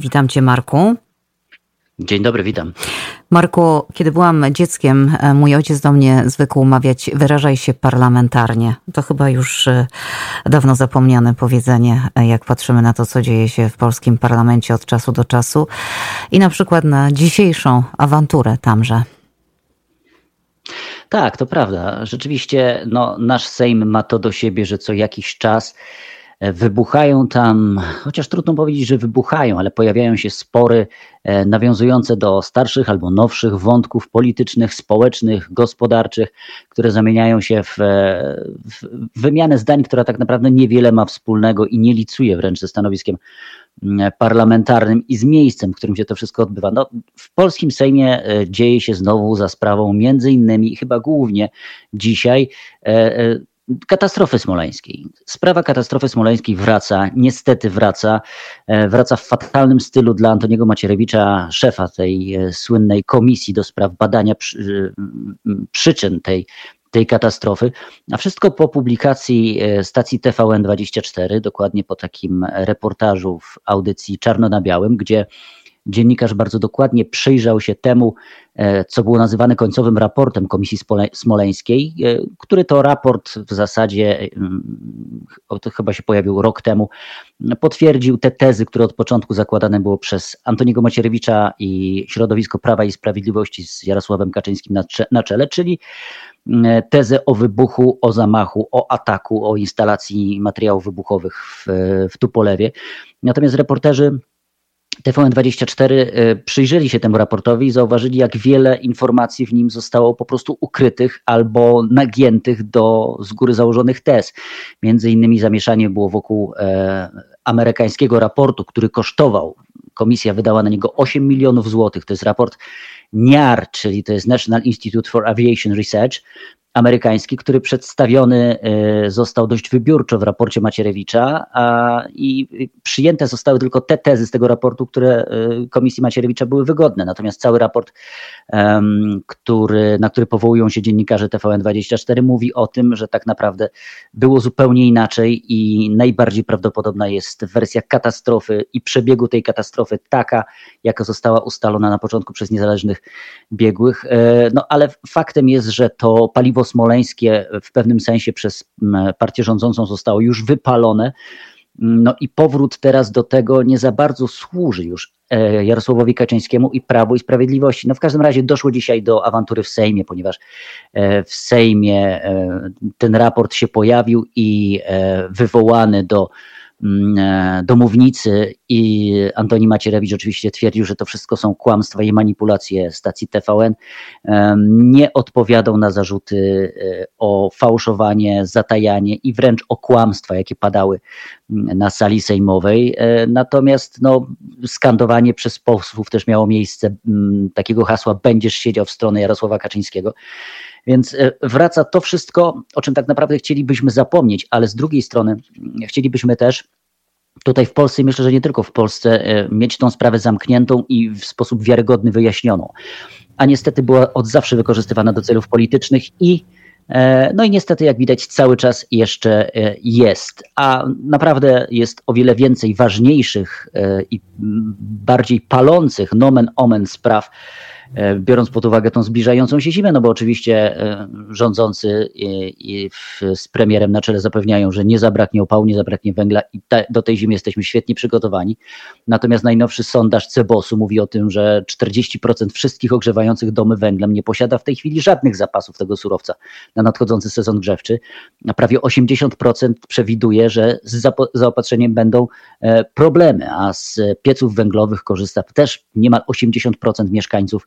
Witam Cię, Marku. Dzień dobry, witam. Marku, kiedy byłam dzieckiem, e, mój ojciec do mnie zwykł mawiać, wyrażaj się parlamentarnie. To chyba już e, dawno zapomniane powiedzenie, e, jak patrzymy na to, co dzieje się w polskim parlamencie od czasu do czasu i na przykład na dzisiejszą awanturę tamże. Tak, to prawda. Rzeczywiście no, nasz Sejm ma to do siebie, że co jakiś czas wybuchają tam, chociaż trudno powiedzieć, że wybuchają, ale pojawiają się spory e, nawiązujące do starszych albo nowszych wątków politycznych, społecznych, gospodarczych, które zamieniają się w, e, w wymianę zdań, która tak naprawdę niewiele ma wspólnego i nie licuje wręcz ze stanowiskiem mm, parlamentarnym i z miejscem, w którym się to wszystko odbywa. No, w polskim Sejmie dzieje się znowu za sprawą między innymi chyba głównie dzisiaj katastrofy smoleńskiej. Sprawa katastrofy smoleńskiej wraca, niestety wraca. E, wraca w fatalnym stylu dla Antoniego Macierewicza, szefa tej e, słynnej komisji do spraw badania przy, e, przyczyn tej, tej katastrofy. A wszystko po publikacji stacji TVN24, dokładnie po takim reportażu w audycji Czarno na Białym, gdzie dziennikarz bardzo dokładnie przyjrzał się temu, e, co było nazywane końcowym raportem Komisji Smoleńskiej, e, który to raport w zasadzie, mm, to chyba się pojawił rok temu, potwierdził te tezy, które od początku zakładane było przez Antoniego Macierewicza i środowisko Prawa i Sprawiedliwości z Jarosławem Kaczyńskim na czele, czyli tezę o wybuchu, o zamachu, o ataku, o instalacji materiałów wybuchowych w, w Tupolewie. Natomiast reporterzy TVN24 y, przyjrzeli się temu raportowi i zauważyli, jak wiele informacji w nim zostało po prostu ukrytych albo nagiętych do z góry założonych tez. Między innymi zamieszanie było wokół e, amerykańskiego raportu, który kosztował, komisja wydała na niego 8 milionów złotych. To jest raport NIAR, czyli to jest National Institute for Aviation Research amerykański, który przedstawiony e, został dość wybiórczo w raporcie Macierewicza a, i przyjęte zostały tylko te tezy z tego raportu, które e, Komisji Macierewicza były wygodne. Natomiast cały raport, który, na który powołują się dziennikarze TVN24 mówi o tym, że tak naprawdę było zupełnie inaczej i najbardziej prawdopodobna jest wersja katastrofy i przebiegu tej katastrofy taka, jaka została ustalona na początku przez niezależnych biegłych. E, no ale faktem jest, że to paliwo smoleńskie w pewnym sensie przez partię rządzącą zostało już wypalone. No i powrót teraz do tego nie za bardzo służy już e, Jarosławowi Kaczyńskiemu i Prawu i Sprawiedliwości. No w każdym razie doszło dzisiaj do awantury w Sejmie, ponieważ e, w Sejmie ten raport się pojawił i wywołany do Mm, e, domownicy i Antoni Macierewicz oczywiście twierdził, że to wszystko są kłamstwa i manipulacje stacji TVN. Nie odpowiadał na zarzuty e, o fałszowanie, zatajanie i wręcz o kłamstwa, jakie padały mm, na sali sejmowej. E, natomiast no, skandowanie przez posłów też miało miejsce mm, takiego hasła będziesz siedział w stronę Jarosława Kaczyńskiego. Więc e, wraca to wszystko, o czym tak naprawdę chcielibyśmy zapomnieć, ale z drugiej strony mm, chcielibyśmy też tutaj w Polsce myślę, że nie tylko w Polsce, e, mieć tą sprawę zamkniętą i w sposób wiarygodny wyjaśnioną. A niestety była od zawsze wykorzystywana do celów politycznych i e, no i niestety, jak widać, cały czas jeszcze jest. A naprawdę jest o wiele więcej ważniejszych i bardziej palących nomen omen spraw, biorąc pod uwagę tą zbliżającą się zimę, no bo oczywiście e, rządzący i z premierem na czele zapewniają, że nie zabraknie opału, nie zabraknie węgla i do tej zimy jesteśmy świetnie przygotowani. Natomiast najnowszy sondaż Cebosu mówi o tym, że 40% wszystkich ogrzewających domy węglem nie posiada w tej chwili żadnych zapasów tego surowca na nadchodzący sezon grzewczy. A prawie 80% przewiduje, że z zaopatrzeniem będą e, problemy, a z pieców węglowych korzysta też niemal 80% mieszkańców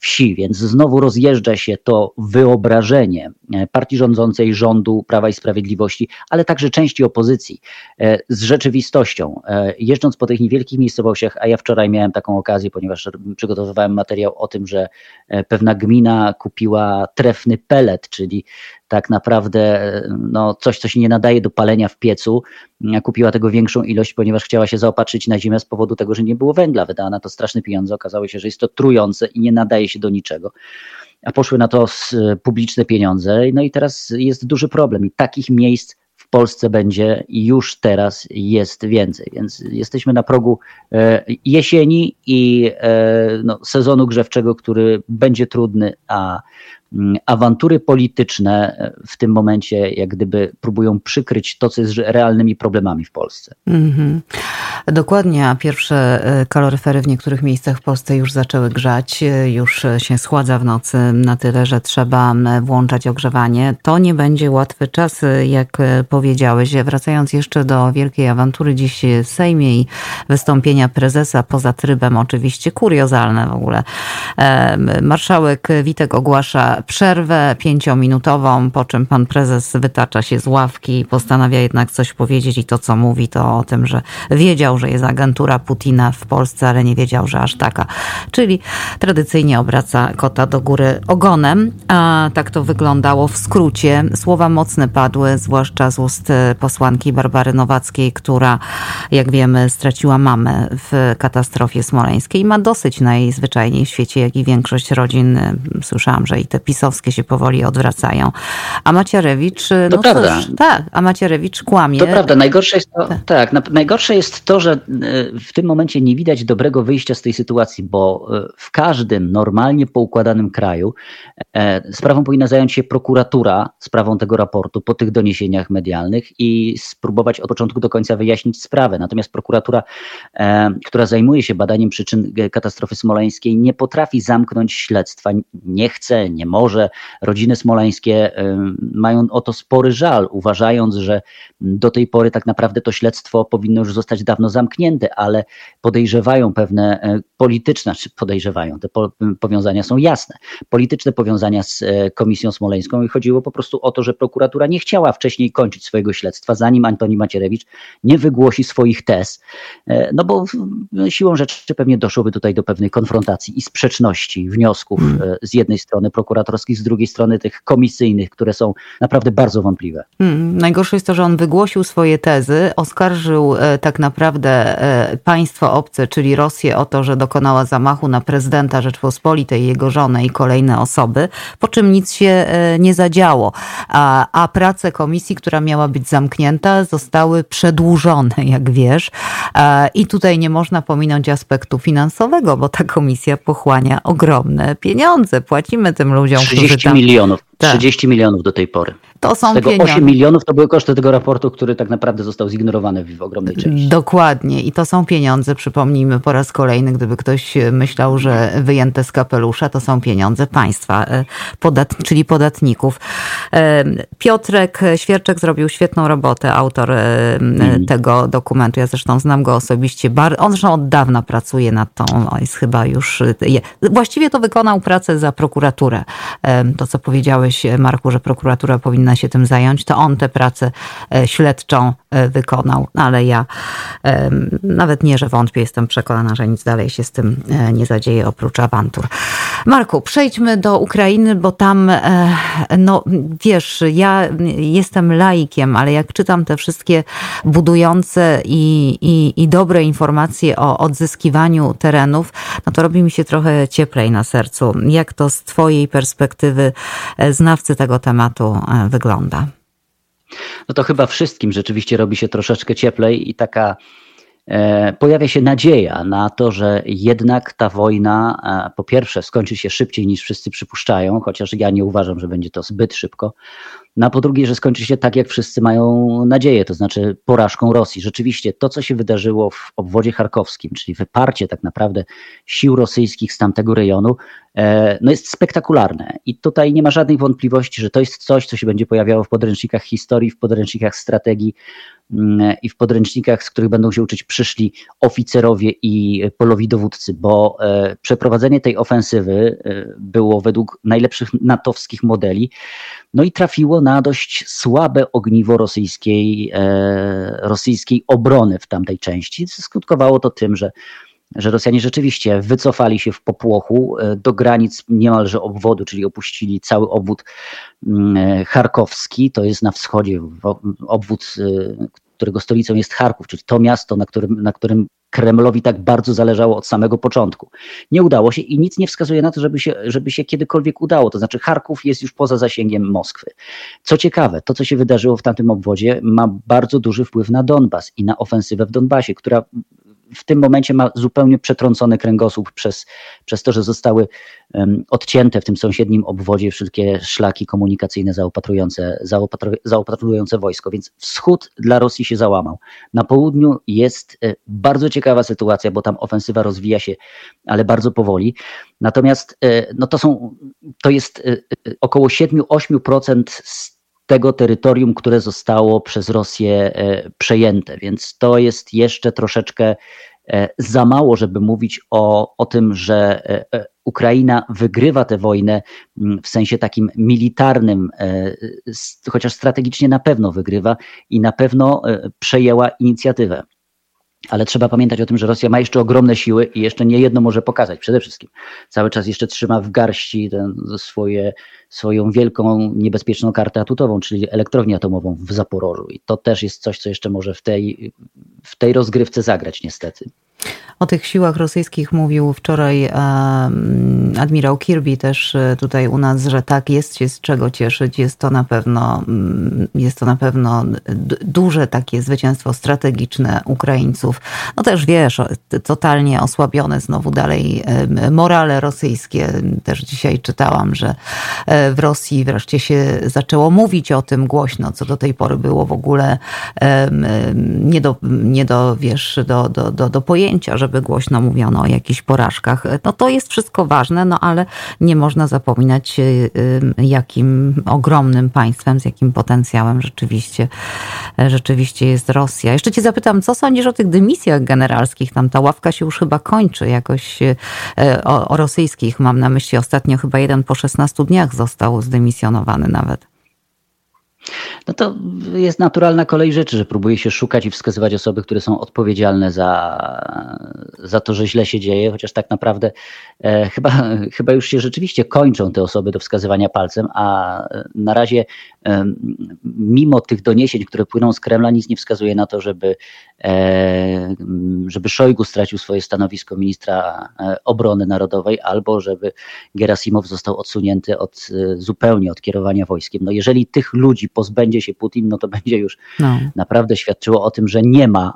wsi, więc znowu rozjeżdża się to wyobrażenie e, partii rządzącej, rządu Prawa i Sprawiedliwości, ale także części opozycji e, z rzeczywistością. E, jeżdżąc po tych niewielkich miejscowościach, a ja wczoraj miałem taką okazję, ponieważ przygotowywałem materiał o tym, że pewna gmina kupiła trefny pelet, czyli tak naprawdę no, coś, co się nie nadaje do palenia w piecu. Kupiła tego większą ilość, ponieważ chciała się zaopatrzyć na zimę z powodu tego, że nie było węgla. Wydała na to straszne pieniądze. Okazało się, że jest to trujące i nie nadaje się do niczego. A poszły na to publiczne pieniądze. No i teraz jest duży problem. I takich miejsc w Polsce będzie i już teraz jest więcej. Więc jesteśmy na progu jesieni i no, sezonu grzewczego, który będzie trudny, a awantury polityczne e, w tym momencie jak gdyby próbują przykryć to, co jest realnymi problemami w Polsce. Mm -hmm. Dokładnie, a pierwsze e, kaloryfery w niektórych miejscach w Polsce już zaczęły grzać, e, już się schładza w nocy na tyle, że trzeba włączać ogrzewanie. To nie będzie łatwy czas, jak powiedziałeś. Wracając jeszcze do wielkiej awantury dziś w Sejmie i wystąpienia prezesa poza trybem, oczywiście kuriozalne w ogóle. Marszałek Witek ogłasza przerwę pięciominutową, po czym pan prezes wytacza się z ławki i postanawia jednak coś powiedzieć i to, co mówi, to o tym, że wiedział, że jest agentura Putina w Polsce, ale nie wiedział, że aż taka. Czyli tradycyjnie obraca kota do góry ogonem. A tak to wyglądało w skrócie. Słowa mocne padły, zwłaszcza z ust posłanki Barbary Nowackiej, która, jak wiemy, straciła mamę w katastrofie smoleńskiej. Ma dosyć najzwyczajniej w świecie, jak i większość rodzin. Słyszałam, że i te pisowskie się powoli odwracają. A Macierewicz, to no prawda. Cóż, tak, a Macierewicz kłamie. To prawda, najgorsze jest to, tak. tak, najgorsze jest to, że e, w tym momencie nie widać dobrego wyjścia z tej sytuacji, bo e, w każdym normalnie poukładanym kraju e, sprawą powinna zająć się prokuratura, sprawą tego raportu po tych doniesieniach medialnych i spróbować od początku do końca wyjaśnić sprawę. Natomiast prokuratura, która zajmuje się badaniem przyczyn katastrofy smoleńskiej, nie potrafi zamknąć śledztwa, nie chce, nie może. Rodziny smoleńskie mają o to spory żal, uważając, że do tej pory tak naprawdę to śledztwo powinno już zostać dawno zamknięte, ale podejrzewają pewne e, polityczne, czy podejrzewają, te powiązania są jasne, polityczne powiązania z Komisją Smoleńską i chodziło po prostu o to, że prokuratura nie chciała wcześniej kończyć swojego śledztwa, zanim Antoni Macierewicz nie wygłosi swoich tez, no bo siłą rzeczy pewnie doszłoby tutaj do pewnej konfrontacji i sprzeczności wniosków hmm. z jednej strony prokuratora, prokuratorskich, z drugiej strony tych komisyjnych, które są naprawdę bardzo wątpliwe. Hmm, najgorsze jest to, że on wygłosił swoje tezy, oskarżył e, tak naprawdę e, państwo obce, czyli Rosję o to, że dokonała zamachu na prezydenta Rzeczpospolitej, jego żonę i kolejne osoby, po czym nic się e, nie zadziało. A, a prace komisji, która miała być zamknięta, zostały przedłużone, jak wiesz. I tutaj nie można pominąć aspektu finansowego, bo ta komisja pochłania ogromne pieniądze. Płacimy tym ludziom ludziom, 30 którzy tam... milionów. Tak. 30 milionów do tej pory. To są tego pieniądze. 8 milionów to były koszty tego raportu, który tak naprawdę został zignorowany w ogromnej części. Dokładnie. I to są pieniądze, przypomnijmy po raz kolejny, gdyby ktoś myślał, że wyjęte z kapelusza, to są pieniądze państwa, e, podat czyli podatników. E, Piotrek Świerczek zrobił świetną robotę, autor mm. tego dokumentu. Ja zresztą znam go osobiście. On zresztą od dawna pracuje nad tą, jest chyba już, właściwie to wykonał pracę za prokuraturę. To, co powiedziałeś, Marku, że prokuratura powinna się tym zająć, to on tę pracę e, śledczą e, wykonał, ale ja nawet nie, że wątpię, jestem przekonana, że nic dalej się z tym e, nie zadzieje oprócz awantur. Marku, przejdźmy do Ukrainy, bo tam, no wiesz, ja jestem laikiem, ale jak czytam te wszystkie budujące i, i, i dobre informacje o odzyskiwaniu terenów, no to robi mi się trochę cieplej na sercu. Jak to z Twojej perspektywy znawcy tego tematu wygląda? No to chyba wszystkim rzeczywiście robi się troszeczkę cieplej i taka e, pojawia się nadzieja na to, że jednak ta wojna e, po pierwsze skończy się szybciej niż wszyscy przypuszczają, chociaż ja nie uważam, że będzie to zbyt szybko. No a po drugie, że skończy się tak, jak wszyscy mają nadzieję, to znaczy porażką Rosji. Rzeczywiście to, co się wydarzyło w obwodzie charkowskim, czyli wyparcie tak naprawdę sił rosyjskich z tamtego rejonu, e, no jest spektakularne. I tutaj nie ma żadnych wątpliwości, że to jest coś, co się będzie pojawiało w podręcznikach historii, w podręcznikach strategii i w podręcznikach, z których będą się uczyć przyszli oficerowie i polowi dowódcy, bo e, przeprowadzenie tej ofensywy e, było według najlepszych natowskich modeli no i trafiło na dość słabe ogniwo rosyjskiej, e, rosyjskiej obrony w tamtej części. Skutkowało to tym, że że Rosjanie rzeczywiście wycofali się w popłochu e, do granic niemalże obwodu, czyli opuścili cały obwód mm, e, charkowski, to jest na wschodzie, obwód, którego stolicą jest Charków, czyli to miasto, na którym, na którym Kremlowi tak bardzo zależało od samego początku. Nie udało się i nic nie wskazuje na to, żeby się, żeby się kiedykolwiek udało. To znaczy, Charków jest już poza zasięgiem Moskwy. Co ciekawe, to co się wydarzyło w tamtym obwodzie ma bardzo duży wpływ na Donbas i na ofensywę w Donbasie, która w tym momencie ma zupełnie przetrącony kręgosłup przez, przez to, że zostały odcięte w tym sąsiednim obwodzie wszystkie szlaki komunikacyjne zaopatrujące, zaopatru, zaopatrujące wojsko. Więc wschód dla Rosji się załamał. Na południu jest e, bardzo ciekawa sytuacja, bo tam ofensywa rozwija się, ale bardzo powoli. Natomiast e, no to, są, to jest e, około 7-8% z tego terytorium, które zostało przez Rosję e, przejęte. Więc to jest jeszcze troszeczkę e, za mało, żeby mówić o, o tym, że e, Ukraina wygrywa tę wojnę mm, w sensie takim militarnym, chociaż strategicznie na pewno wygrywa i na pewno przejęła inicjatywę. Ale trzeba pamiętać o tym, że Rosja ma jeszcze ogromne siły i jeszcze nie jedno może pokazać. Przede wszystkim cały czas jeszcze trzyma w garści ten, swoje, swoją wielką, niebezpieczną kartę atutową, czyli elektrownię atomową w Zaporożu. I to też jest coś, co jeszcze może w tej, w tej rozgrywce zagrać, niestety. O tych siłach rosyjskich mówił wczoraj admirał Kirby też e, tutaj u nas, że tak jest się z czego cieszyć. Jest to na pewno, mm, jest to na pewno duże takie zwycięstwo strategiczne Ukraińców. No też wiesz, totalnie osłabione znowu dalej morale rosyjskie. Też dzisiaj czytałam, że e, w Rosji wreszcie się zaczęło mówić o tym głośno, co do tej pory było w ogóle nie do, nie do wiesz, do, do, do, do pojęcia, że żeby głośno mówiono o jakichś porażkach. No to jest wszystko ważne, no ale nie można zapominać, y, y, jakim ogromnym państwem, z jakim potencjałem rzeczywiście, rzeczywiście jest Rosja. Jeszcze cię zapytam, co sądzisz o tych dymisjach generalskich? Tam ta ławka się już chyba kończy jakoś y, o, o rosyjskich. Mam na myśli ostatnio chyba jeden po 16 dniach został zdymisjonowany nawet. No to jest naturalna kolej rzeczy, że próbuje się szukać i wskazywać osoby, które są odpowiedzialne za, za to, że źle się dzieje, chociaż tak naprawdę e, chyba, chyba już się rzeczywiście kończą te osoby do wskazywania palcem, a na razie e, mimo tych doniesień, które płyną z Kremla, nic nie wskazuje na to, żeby, e, żeby Szojgu stracił swoje stanowisko ministra e, obrony narodowej albo żeby Gerasimow został odsunięty od, e, zupełnie od kierowania wojskiem. No jeżeli tych ludzi pozbędzie się Putin, no to będzie już no. naprawdę świadczyło o tym, że nie ma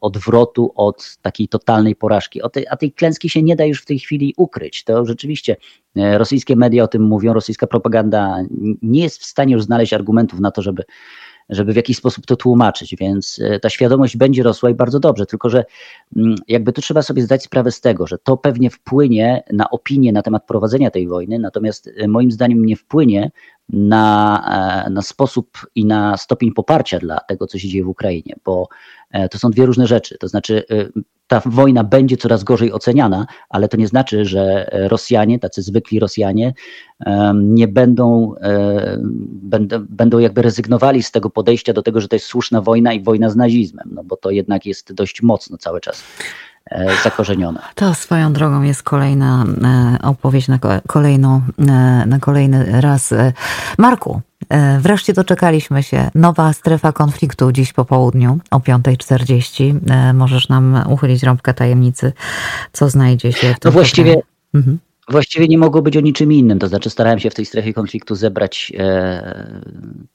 odwrotu od takiej totalnej porażki. Tej, a tej klęski się nie da już w tej chwili ukryć. To rzeczywiście e, rosyjskie media o tym mówią, rosyjska propaganda nie jest w stanie już znaleźć argumentów na to, żeby żeby w jakiś sposób to tłumaczyć, więc e, ta świadomość będzie rosła i bardzo dobrze, tylko że mm, jakby tu trzeba sobie zdać sprawę z tego, że to pewnie wpłynie na opinię na temat prowadzenia tej wojny, natomiast e, moim zdaniem nie wpłynie na, e, na sposób i na stopień poparcia dla tego, co się dzieje w Ukrainie, bo to są dwie różne rzeczy. To znaczy, ta wojna będzie coraz gorzej oceniana, ale to nie znaczy, że Rosjanie, tacy zwykli Rosjanie, nie będą, będą, będą jakby rezygnowali z tego podejścia do tego, że to jest słuszna wojna i wojna z nazizmem, no bo to jednak jest dość mocno cały czas. e, zakorzenione. To swoją drogą jest kolejna e, opowieść na, kolejną, e, na kolejny raz. Marku, E, wreszcie doczekaliśmy się. Nowa strefa konfliktu dziś po południu o 5.40. E, możesz nam uchylić rąbkę tajemnicy, co znajdzie się w tym No właściwie, mhm. właściwie nie mogło być o niczym innym. To znaczy starałem się w tej strefie konfliktu zebrać e,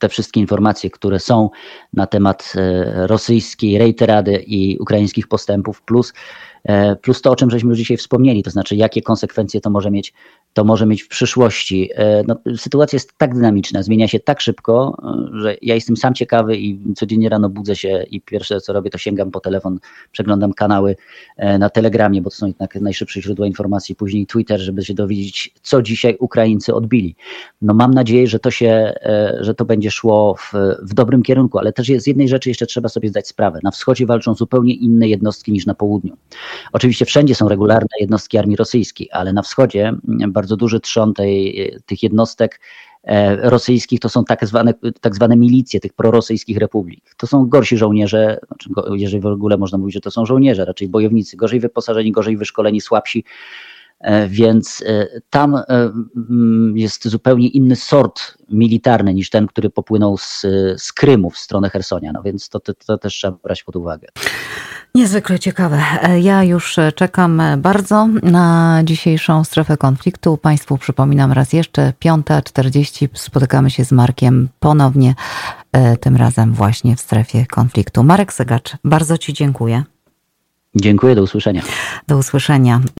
te wszystkie informacje, które są na temat rosyjskiej rejterady i ukraińskich postępów, plus plus to, o czym żeśmy już dzisiaj wspomnieli, to znaczy jakie konsekwencje to może mieć to może mieć w przyszłości. E, no, sytuacja jest tak dynamiczna, zmienia się tak szybko, e, że ja jestem sam ciekawy i codziennie rano budzę się i pierwsze co robię to sięgam po telefon, przeglądam kanały e, na Telegramie, bo to są jednak najszybsze źródła informacji, później Twitter, żeby się dowiedzieć, co dzisiaj Ukraińcy odbili. No mam nadzieję, że to się, że to będzie szło w, w dobrym kierunku, ale też z jednej rzeczy jeszcze trzeba sobie zdać sprawę. Na wschodzie walczą zupełnie inne jednostki niż na południu. Oczywiście wszędzie są regularne jednostki armii rosyjskiej, ale na wschodzie bardzo duży trzon tej, tych jednostek e, rosyjskich to są tak zwane, tak zwane milicje tych prorosyjskich republik. To są gorsi żołnierze, znaczy, jeżeli w ogóle można mówić, że to są żołnierze, raczej bojownicy, gorzej wyposażeni, gorzej wyszkoleni, słabsi. Więc tam jest zupełnie inny sort militarny niż ten, który popłynął z, z Krymu w stronę Hersonia, no więc to, to, to też trzeba brać pod uwagę. Niezwykle ciekawe. Ja już czekam bardzo na dzisiejszą strefę konfliktu. Państwu przypominam raz jeszcze, 5.40 spotykamy się z Markiem ponownie, tym razem właśnie w strefie konfliktu. Marek Segacz, bardzo Ci dziękuję. Dziękuję, do usłyszenia. Do usłyszenia.